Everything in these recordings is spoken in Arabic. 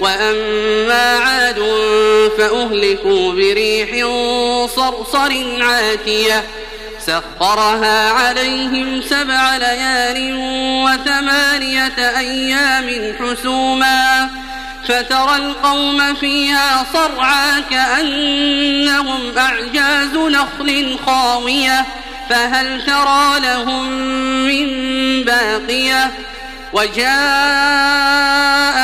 وأما عاد فأهلكوا بريح صرصر عاتية سخرها عليهم سبع ليال وثمانية أيام حسوما فترى القوم فيها صرعا كأنهم أعجاز نخل خاوية فهل ترى لهم من باقية وجاء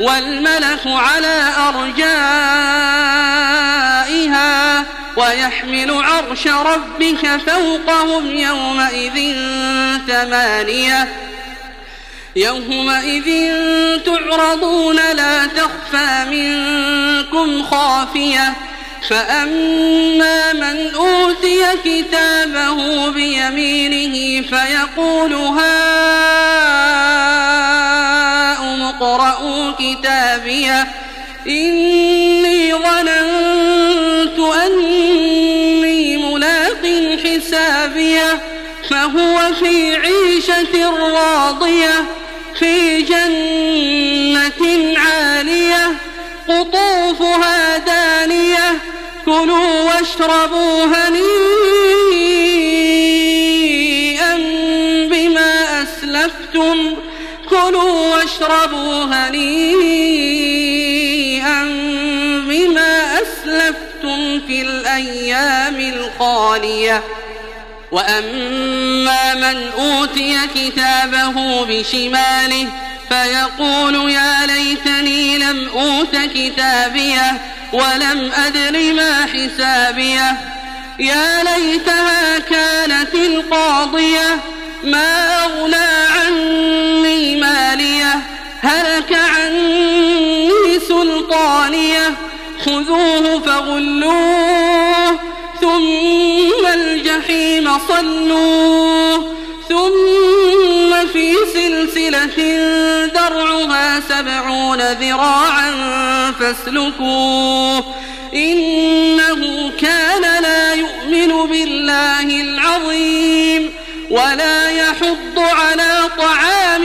والملك على أرجائها ويحمل عرش ربك فوقهم يومئذ ثمانية يومئذ تعرضون لا تخفى منكم خافية فأما من أوتي كتابه بيمينه فيقول هاؤم اقرءوا كتابيه. إني ظننت أني ملاق حسابيه. فهو في عيشة راضية في جنة عالية. قطوفها دانية كلوا واشربوا هنيئا. واشربوا هنيئا بما أسلفتم في الأيام الخالية. وأما من أوتي كتابه بشماله فيقول يا ليتني لم أوت كتابيه ولم أدر ما حسابيه. يا ليتها كانت القاضية ما خذوه فغلوه ثم الجحيم صلوه ثم في سلسلة درعها سبعون ذراعا فاسلكوه إنه كان لا يؤمن بالله العظيم ولا يحض على طعام